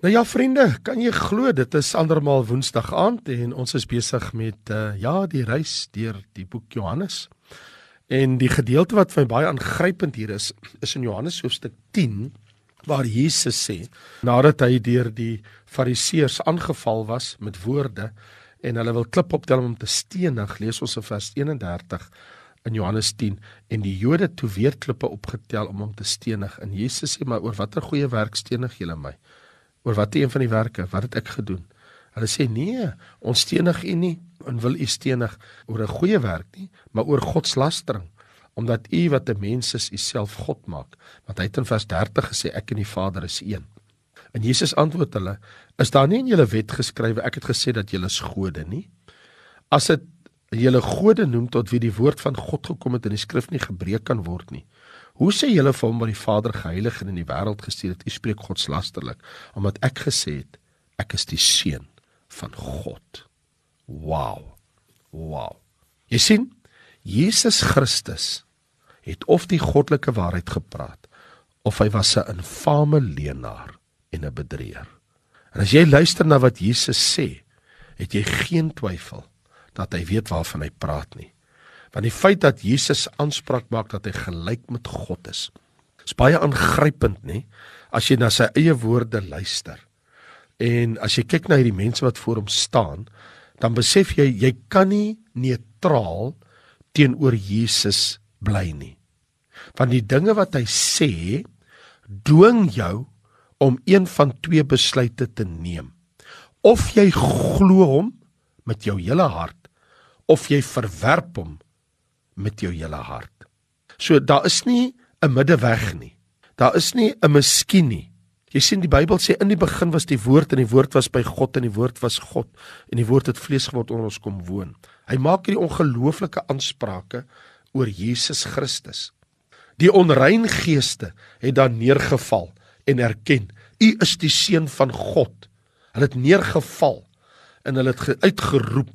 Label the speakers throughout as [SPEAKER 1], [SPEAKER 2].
[SPEAKER 1] Nou ja vriende, kan jy glo dit is andermal Woensdag aand en ons is besig met uh, ja, die reis deur die boek Johannes. En die gedeelte wat vir my baie aangrypend hier is, is in Johannes hoofstuk 10 waar Jesus sê nadat hy deur die fariseërs aangeval was met woorde en hulle wil klip optel om te stenig, lees ons in vers 31 in Johannes 10 en die Jode toe weer klippe opgetel om hom te stenig en Jesus sê maar oor watter goeie werk stenig julle my? Oor wat een van die werke, wat het ek gedoen? Hulle sê nee, ons stenig u nie en wil u stenig oor 'n goeie werk nie, maar oor godslastering, omdat u wat 'n mens is, u self God maak. Want hy het in vers 30 gesê ek en die Vader is een. En Jesus antwoord hulle: Is daar nie in julle wet geskrywe ek het gesê dat julle is gode nie? As dit julle gode noem tot wie die woord van God gekom het in die skrif nie gebreek kan word nie. Hoe sê julle vir hom wat die Vader geheilig en in die wêreld gestuur het, u spreek godslasterlik, omdat ek gesê het ek is die seun van God. Wow. Wow. Jy sien, Jesus Christus het of die goddelike waarheid gepraat of hy was 'n infame leenaar en 'n bedrieger. En as jy luister na wat Jesus sê, het jy geen twyfel dat hy weet waarvan hy praat nie. Want die feit dat Jesus aanspraak maak dat hy gelyk met God is, is baie aangrypend, nê? As jy na sy eie woorde luister. En as jy kyk na hierdie mense wat voor hom staan, dan besef jy jy kan nie neutraal teenoor Jesus bly nie. Want die dinge wat hy sê, dwing jou om een van twee besluite te neem. Of jy glo hom met jou hele hart of jy verwerp hom met jou hele hart. So daar is nie 'n middeweg nie. Daar is nie 'n miskien nie. Jy sien die Bybel sê in die begin was die woord en die woord was by God en die woord was God en die woord het vlees geword onder ons kom woon. Hy maak hierdie ongelooflike aansprake oor Jesus Christus. Die onrein geeste het dan neergeval en erken: U is die seun van God. Hulle het neergeval en hulle het uitgeroep: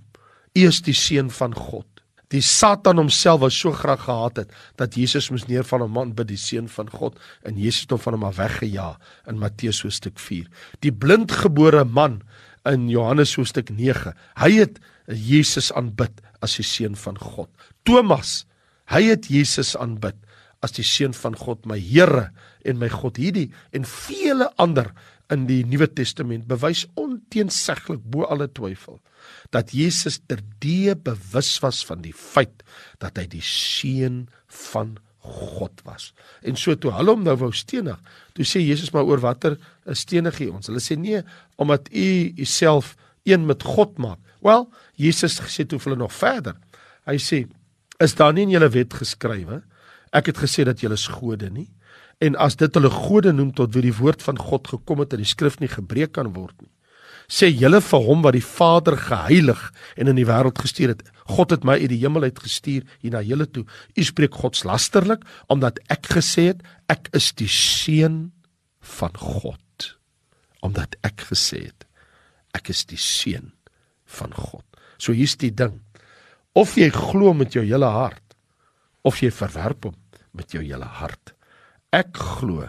[SPEAKER 1] U is die seun van God. Die Satan homself wou so graag gehad het dat Jesus moes neerval en man bid die seun van God en Jesus het hom van hom af weggejaag in Matteus hoofstuk 4. Die blindgebore man in Johannes hoofstuk 9. Hy het Jesus aanbid as die seun van God. Thomas, hy het Jesus aanbid as die seun van God, my Here en my God. Hierdie en vele ander in die Nuwe Testament bewys onteenseglik bo alle twyfel dat Jesus terdee bewus was van die feit dat hy die seun van God was. En so toe hulle hom nou wou stenig, toe sê Jesus maar oor watter stenig hy ons. Hulle sê nee, omdat u uself een met God maak. Wel, Jesus sê toe hulle nog verder. Hy sê, is daar nie in julle wet geskrywe ek het gesê dat julle is gode nie? En as dit hulle gode noem tot wie die woord van God gekom het en die skrif nie gebreek kan word nie sê julle vir hom wat die Vader geheilig en in die wêreld gestuur het. God het my uit die hemel uit gestuur hier na julle toe. U spreek godslasterlik omdat ek gesê het ek is die seun van God. Omdat ek gesê het ek is die seun van God. So hier's die ding. Of jy glo met jou hele hart of jy verwerp hom met jou hele hart. Ek glo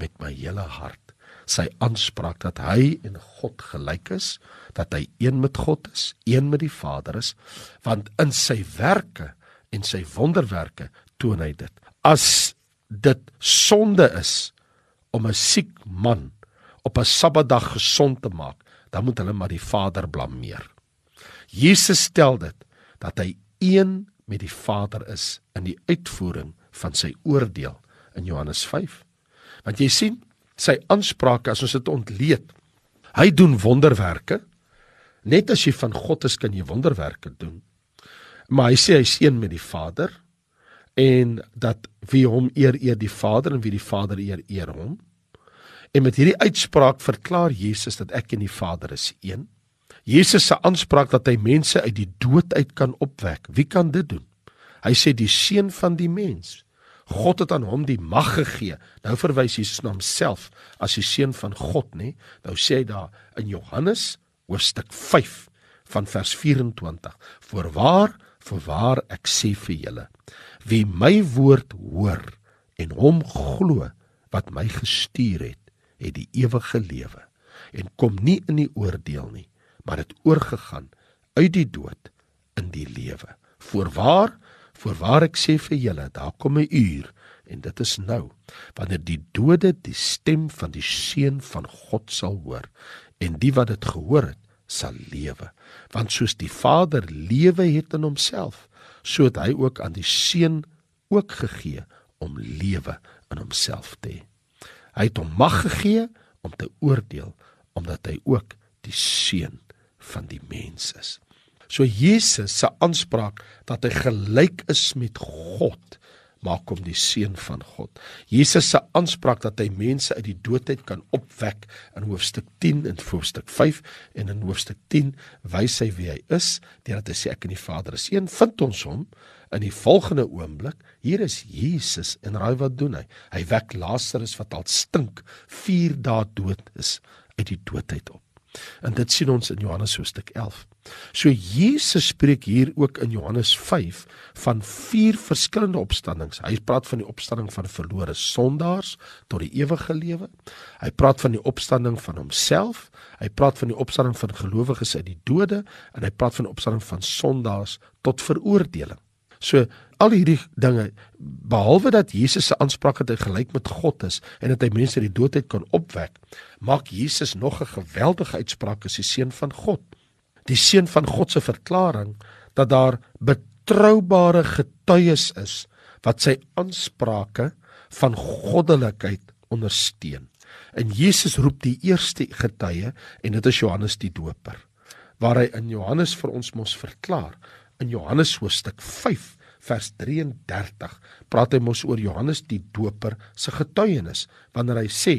[SPEAKER 1] met my hele hart sy aanspraak dat hy en God gelyk is, dat hy een met God is, een met die Vader is, want in sy werke en sy wonderwerke toon hy dit. As dit sonde is om 'n siek man op 'n Sabbatdag gesond te maak, dan moet hulle maar die Vader blameer. Jesus stel dit dat hy een met die Vader is in die uitvoering van sy oordeel in Johannes 5. Want jy sien, sy aansprake as ons dit ontleed. Hy doen wonderwerke. Net as jy van God is kan jy wonderwerke doen. Maar hy sê hy's een met die Vader en dat wie hom eer eer die Vader en wie die Vader eer eer hom. En met hierdie uitspraak verklaar Jesus dat ek en die Vader is een. Jesus se aanspraak dat hy mense uit die dood uit kan opwek. Wie kan dit doen? Hy sê die seun van die mens. God het aan hom die mag gegee. Nou verwys Jesus na homself as die seun van God, nê? Nou sê hy daar in Johannes hoofstuk 5 van vers 24: "Voorwaar, voorwaar ek sê vir julle, wie my woord hoor en hom glo wat my gestuur het, het die ewige lewe en kom nie in die oordeel nie, maar het oorgegaan uit die dood in die lewe. Voorwaar, voorwaar ek sê vir julle, daar kom 'n uur en dit is nou wanneer die dode die stem van die seun van God sal hoor en die wat dit gehoor het sal lewe. Want soos die Vader lewe het in homself so het hy ook aan die seun ook gegee om lewe in homself te hê. Hy het hom mag gegee om te oordeel omdat hy ook die seun van die mens is so Jesus se aanspraak dat hy gelyk is met God maak hom die seun van God. Jesus se aanspraak dat hy mense uit die doodheid kan opwek in hoofstuk 10 en hoofstuk 5 en in hoofstuk 10 wys hy wie hy is, deurdat hy sê ek en die Vader is een, vind ons hom in die volgende oomblik. Hier is Jesus en raai wat doen hy? Hy wek Lazarus wat al stink 4 dae dood is uit die doodheid op. En dit sien ons in Johannes hoofstuk 11. So Jesus spreek hier ook in Johannes 5 van vier verskillende opstandings. Hy praat van die opstanding van verlore sondaars tot die ewige lewe. Hy praat van die opstanding van homself. Hy praat van die opstanding van gelowiges uit die dode en hy praat van die opstanding van sondaars tot veroordeling. So al hierdie dinge behalwe dat Jesus se aanspraak het hy gelyk met God is en dat hy mense uit die doodheid kan opwek, maak Jesus nog 'n geweldige uitspraak as die seun van God. Die seun van God se verklaring dat daar betroubare getuies is wat sy aansprake van goddelikheid ondersteun. En Jesus roep die eerste getuie en dit is Johannes die Doper waar hy in Johannes vir ons mos verklaar in Johannes hoofstuk 5 vers 33 praat hy mos oor Johannes die Doper se getuienis wanneer hy sê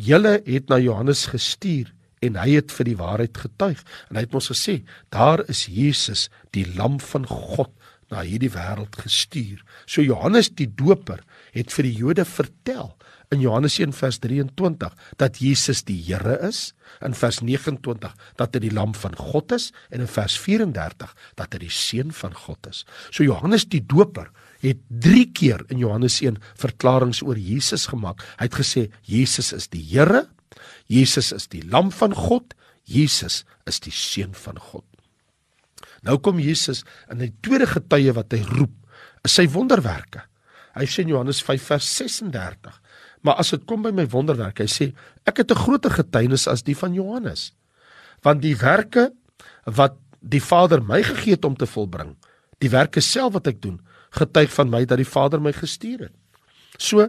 [SPEAKER 1] julle het na Johannes gestuur en hy het vir die waarheid getuig. En hy het mos gesê daar is Jesus die lam van God na hierdie wêreld gestuur. So Johannes die Doper het vir die Jode vertel in Johannes 1 vers 23 dat Jesus die Here is, in vers 29 dat hy die lam van God is en in vers 34 dat hy die seun van God is. So Johannes die Doper het 3 keer in Johannes 1 verklaringe oor Jesus gemaak. Hy het gesê Jesus is die Here, Jesus is die lam van God, Jesus is die seun van God. Nou kom Jesus in die tweede getuie wat hy roep, is sy wonderwerke. Hy sê in Johannes 5 vers 36 Maar as dit kom by my wonderwerk, hy sê ek het 'n groter getuienis as die van Johannes. Want die werke wat die Vader my gegee het om te volbring, die werke self wat ek doen, getuig van my dat die Vader my gestuur het. So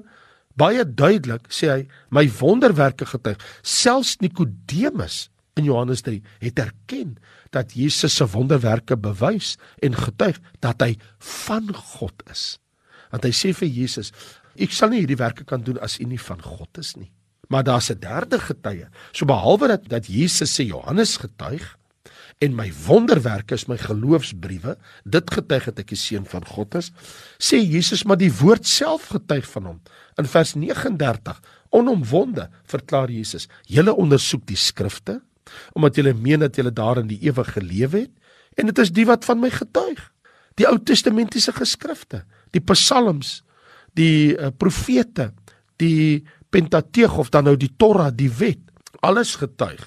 [SPEAKER 1] baie duidelik sê hy my wonderwerke getuig. Selfs Nikodemus in Johannes 3 het erken dat Jesus se wonderwerke bewys en getuig dat hy van God is. Want hy sê vir Jesus, Ek sal nie hierdie werke kan doen as u nie van God is nie. Maar daar's 'n derde getuie. So behalwe dat dat Jesus sê Johannes getuig en my wonderwerke is my geloofsbriewe, dit getuig dat ek die seun van God is, sê Jesus maar die woord self getuig van hom. In vers 39, onomwonde verklaar Jesus: "Julle ondersoek die skrifte omdat julle meen dat julle daarin die ewige lewe het en dit is die wat van my getuig." Die Ou Testamentiese geskrifte, die psalms, die uh, profete, die Pentateeg of dan nou die Torah, die wet, alles getuig.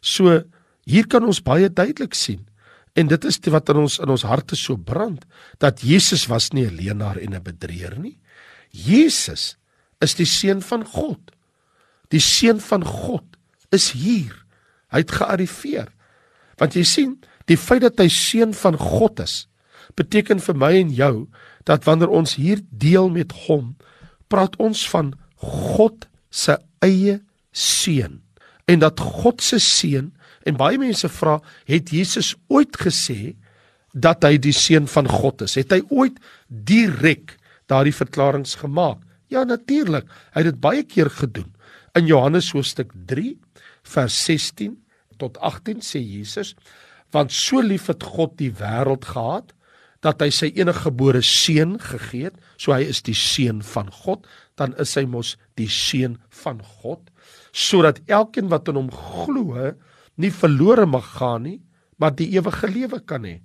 [SPEAKER 1] So hier kan ons baie duidelik sien en dit is wat in ons in ons harte so brand dat Jesus was nie 'n leenaar en 'n bedrieger nie. Jesus is die seun van God. Die seun van God is hier. Hy het gearriveer. Want jy sien, die feit dat hy seun van God is, beteken vir my en jou dat wanneer ons hier deel met hom, praat ons van God se eie seun en dat God se seun en baie mense vra, het Jesus ooit gesê dat hy die seun van God is? Het hy ooit direk daardie verklaringe gemaak? Ja, natuurlik. Hy het dit baie keer gedoen. In Johannes hoofstuk 3 vers 16 tot 18 sê Jesus: "Want so lief het God die wêreld gehad dat hy sy eniggebore seun gegee het, so hy is die seun van God, dan is hy mos die seun van God, sodat elkeen wat in hom glo, nie verlore mag gaan nie, maar die ewige lewe kan hê.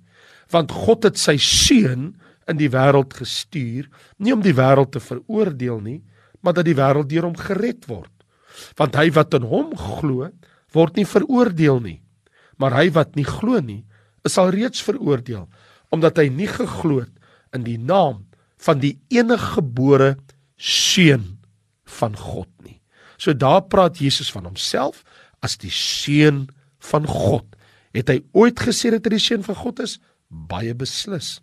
[SPEAKER 1] Want God het sy seun in die wêreld gestuur, nie om die wêreld te veroordeel nie, maar dat die wêreld deur hom gered word. Want hy wat in hom glo, word nie veroordeel nie. Maar hy wat nie glo nie, is al reeds veroordeel omdat hy nie geglo het in die naam van die enige gebore seun van God nie. So daar praat Jesus van homself as die seun van God. Het hy ooit gesê dat hy die seun van God is? Baie beslis.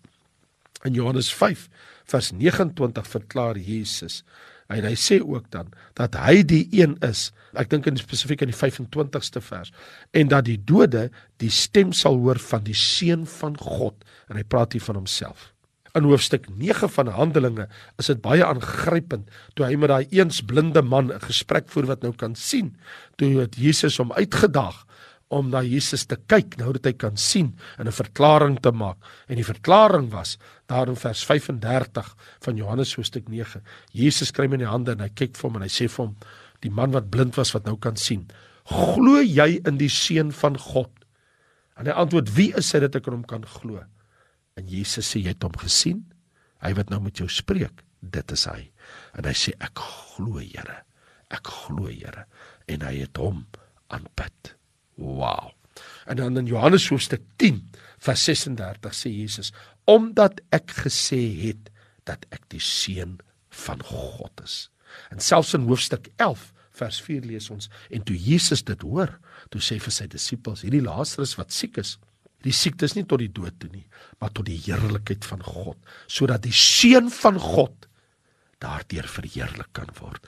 [SPEAKER 1] In Johannes 5 vers 29 verklaar Jesus en hy sê ook dan dat hy die een is. Ek dink in spesifiek in die 25ste vers en dat die dode die stem sal hoor van die seun van God en hy praat hier van homself. In hoofstuk 9 van Handelinge is dit baie aangrypend toe hy met daai eens blinde man 'n gesprek voer wat nou kan sien. Toe het Jesus hom uitgedaag om na Jesus te kyk nou dat hy kan sien en 'n verklaring te maak. En die verklaring was daar in vers 35 van Johannes hoofstuk 9. Jesus kry hom in die hande en hy kyk vir hom en hy sê vir hom die man wat blind was wat nou kan sien. Glo jy in die seun van God? En hy antwoord: Wie is hy dat ek hom kan glo? En Jesus sê jy het hom gesien? Hy wat nou met jou spreek, dit is hy. En hy sê ek glo Here. Ek glo Here en hy het hom aanbid. Wow. En dan in Johannes hoofstuk 10 vers 36 sê Jesus omdat ek gesê het dat ek die seun van God is. En selfs in hoofstuk 11 vers 4 lees ons en toe Jesus dit hoor, toe sê vir sy disippels hierdie Lazarus wat siek is, Die siekte is nie tot die dood toe nie, maar tot die heerlikheid van God, sodat die seun van God daardeur verheerlik kan word.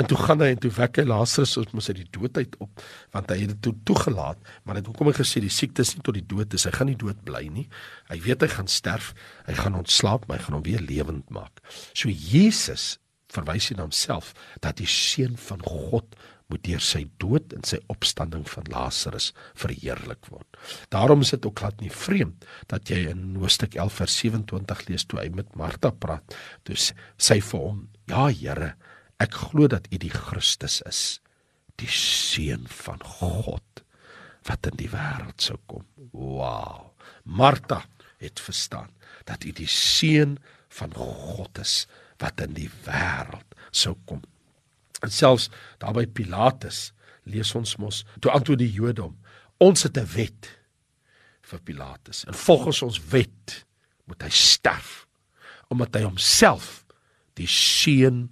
[SPEAKER 1] En toe gaan hy en toe wek hy Lazarus ons mos uit die dood uit op, want hy het dit toe toegelaat, maar hy het hoekom hy gesê die siekte is nie tot die dood is, hy gaan nie dood bly nie. Hy weet hy gaan sterf, hy gaan ontslaap, maar hy gaan hom weer lewend maak. So Jesus verwys hy na homself dat die seun van God moet deur sy dood en sy opstanding van Lazarus verheerlik word. Daarom is dit ook glad nie vreemd dat jy in Hoofstuk 11 vers 27 lees toe hy met Martha praat. Toe sê vir hom: "Ja Here, ek glo dat U die Christus is, die seun van God wat in die wêreld sou kom." Wow. Martha het verstaan dat U die seun van God is wat in die wêreld sou kom. En selfs daar by Pilatus lees ons mos toe antwoord die Jode hom ons het 'n wet vir Pilatus en volgens ons wet moet hy sterf omdat hy homself die seun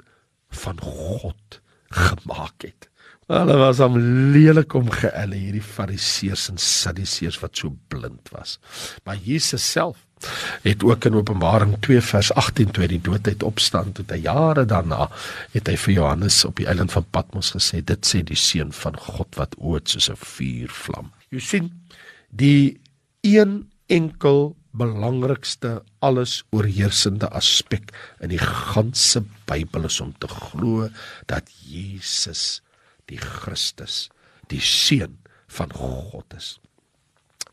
[SPEAKER 1] van God gemaak het. Hulle was om lelik om geëlle hierdie fariseërs en sadduseërs wat so blind was. Maar Jesus self het ook in Openbaring 2 vers 18 toe die dood uit opstaan toe hy jare daarna het hy vir Johannes op die eiland van Patmos gesê dit sê die seun van God wat oud soos 'n vuurvlam. Jy sien die een enkel belangrikste alles oorheersende aspek in die ganse Bybel is om te glo dat Jesus die Christus die seun van God is.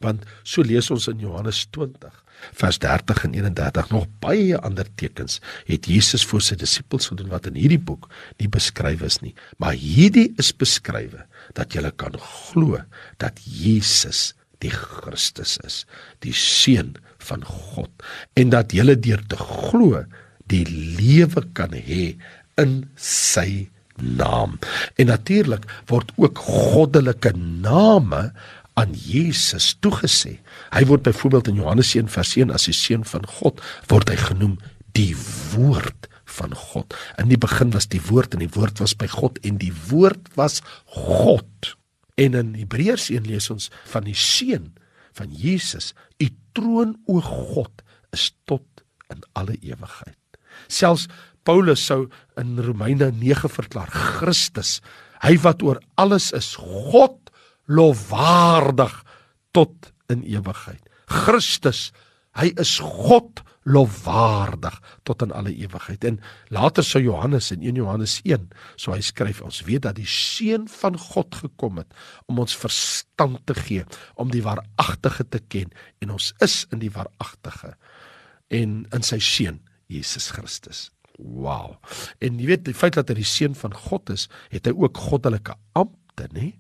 [SPEAKER 1] Want so lees ons in Johannes 20 vers 30 en 31 nog baie ander tekens het Jesus vir sy disippels gedoen wat in hierdie boek nie beskryf is nie. Maar hierdie is beskrywe dat jy kan glo dat Jesus die Christus is die seun van God en dat jy deur te glo die lewe kan hê in sy naam. En natuurlik word ook goddelike name aan Jesus toegesê. Hy word byvoorbeeld in Johannes 1 vers 1 as die seun van God word hy genoem die woord van God. In die begin was die woord en die woord was by God en die woord was God. En in Hebreërs 1 lees ons van die seun van Jesus, u troon o God is tot in alle ewigheid. Selfs Paulus sou in Romeine 9 verklaar Christus, hy wat oor alles is, God lofwaardig tot in ewigheid. Christus, hy is God lofwaardig tot in alle ewigheid. En later sou Johannes in 1 Johannes 1, so hy skryf ons weet dat die seun van God gekom het om ons verstand te gee, om die waaragtige te ken en ons is in die waaragtige en in sy seun Jesus Christus. Wow. En jy weet die feit dat hy die seun van God is, het hy ook goddelike ampte, nê?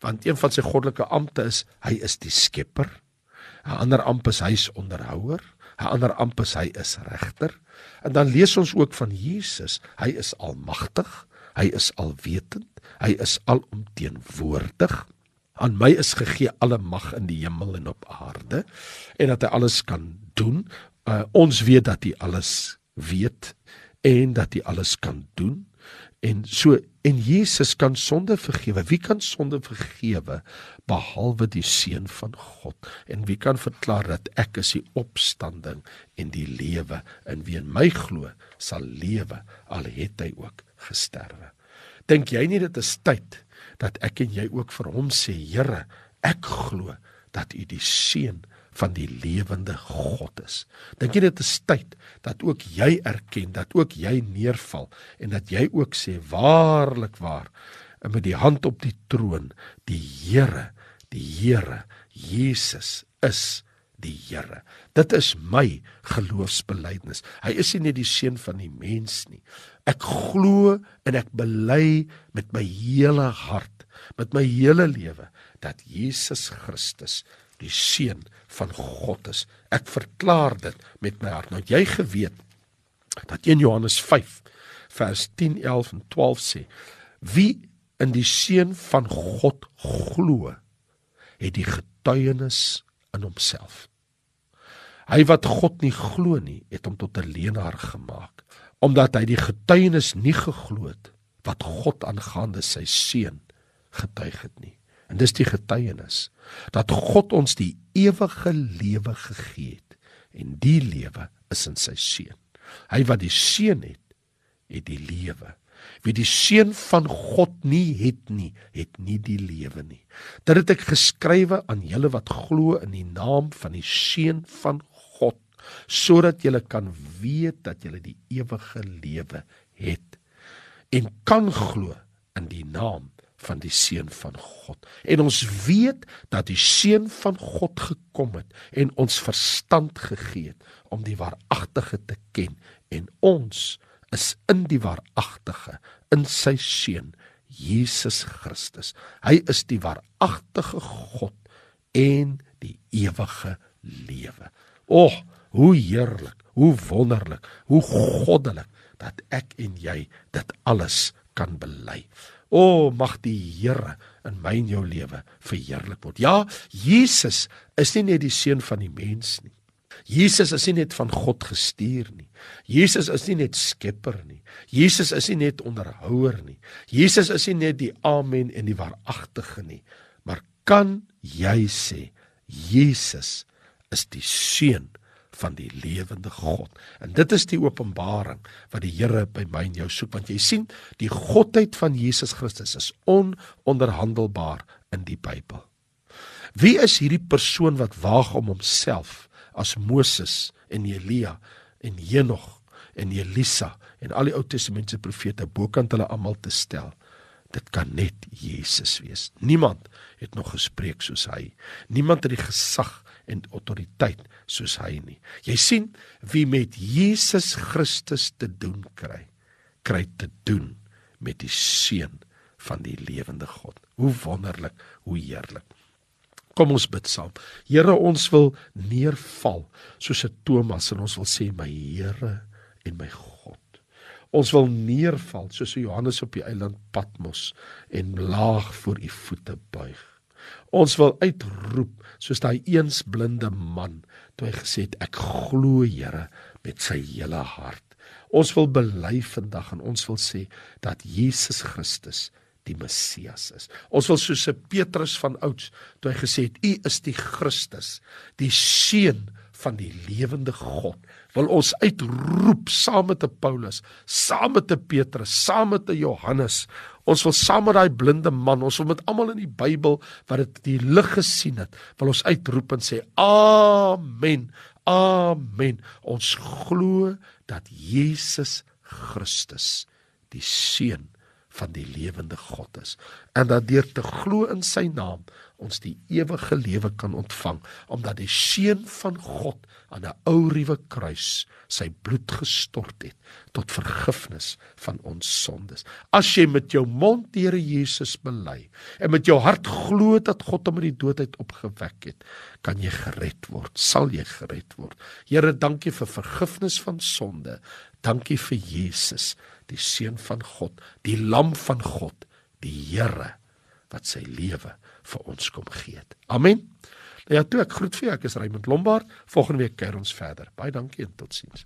[SPEAKER 1] Want een van sy goddelike ampte is hy is die skepper. 'n Ander amp is hy is onderhouer. 'n Ander amp is hy is regter. En dan lees ons ook van Jesus, hy is almagtig, Hy is alwetend. Hy is alomteenwoordig. Aan my is gegee alle mag in die hemel en op aarde en dat hy alles kan doen. Uh, ons weet dat hy alles weet en dat hy alles kan doen. En so en Jesus kan sonde vergewe. Wie kan sonde vergewe behalwe die seun van God? En wie kan verklaar dat ek is die opstanding en die lewe en wie in my glo sal lewe al het hy ook gesterwe. Dink jy nie dit is tyd dat ek en jy ook vir hom sê Here, ek glo dat U die seun van die lewende God is. Dink jy dit is tyd dat ook jy erken dat ook jy neerval en dat jy ook sê waarlik waar met die hand op die troon die Here, die Here Jesus is die Here. Dit is my geloofsbelijdenis. Hy is nie net die seun van die mens nie. Ek glo en ek bely met my hele hart, met my hele lewe dat Jesus Christus die seun van God is. Ek verklaar dit met my hart. Nou jy geweet dat 1 Johannes 5 vers 10, 11 en 12 sê: Wie in die seun van God glo, het die getuienis in homself. Hy wat God nie glo nie, het hom tot 'n leenaar gemaak, omdat hy die getuienis nie geglo het wat God aangaande sy seun getuig het nie. En dis die getuienis dat God ons die ewige lewe gegee het en die lewe is in sy seun. Hy wat die seun het, het die lewe. Wie die seun van God nie het nie, het nie die lewe nie. Dit het ek geskrywe aan julle wat glo in die naam van die seun van God, sodat julle kan weet dat julle die ewige lewe het en kan glo in die naam van die seun van God. En ons weet dat die seun van God gekom het en ons verstand gegee het om die waaragtige te ken en ons is in die waaragtige in sy seun Jesus Christus. Hy is die waaragtige God en die ewige lewe. O, oh, hoe heerlik, hoe wonderlik, hoe goddelik dat ek en jy dit alles kan bely. O, mag die Here in my en jou lewe verheerlik word. Ja, Jesus is nie net die seun van die mens nie. Jesus is nie net van God gestuur nie. Jesus is nie net skepper nie. Jesus is nie net onderhouer nie. Jesus is nie net die amen en die waaragtige nie. Maar kan jy sê Jesus is die seun van die lewende God. En dit is die openbaring wat die Here by my en jou soek want jy sien die godheid van Jesus Christus is ononderhandelbaar in die Bybel. Wie is hierdie persoon wat waag om homself as Moses en Elia en Henog en Elisa en al die Ou Testamentiese profete bokant hulle almal te stel? Dit kan net Jesus wees. Niemand het nog gespreek soos hy. Niemand het die gesag en autoriteit soos hy nie. Jy sien wie met Jesus Christus te doen kry, kry te doen met die seun van die lewende God. Hoe wonderlik, hoe heerlik. Kom ons bid saam. Here, ons wil neerval soos 'n Thomas en ons wil sê my Here en my God. Ons wil neerval soos Johannes op die eiland Patmos en laag voor u voete buig. Ons wil uitroep soos daai eens blinde man toe hy gesê het ek glo Here met sy hele hart. Ons wil bely vandag en ons wil sê dat Jesus Christus die Messias is. Ons wil soos Petrus van ouds toe hy gesê het u is die Christus, die seun van die lewende God wil ons uitroep saam met 'n Paulus, saam met 'n Petrus, saam met 'n Johannes. Ons wil saam met daai blinde man, ons wil met almal in die Bybel wat dit die lig gesien het, wil ons uitroep en sê amen. Amen. Ons glo dat Jesus Christus die seun van die lewende God is en dat deur te glo in sy naam ons die ewige lewe kan ontvang omdat die seun van God aan 'n ou ruwe kruis sy bloed gestort het tot vergifnis van ons sondes. As jy met jou mond die Here Jesus bely en met jou hart glo dat God hom uit die dood uit opgewek het, kan jy gered word. Sal jy gered word. Here, dankie vir vergifnis van sonde. Dankie vir Jesus, die seun van God, die lam van God, die Here wat sy lewe vir ons kom gee het. Amen. Nou ja, toe ek groet vir jou, ek is Raymond Lombard. Volgende week kuier ons verder. Baie dankie en totsiens.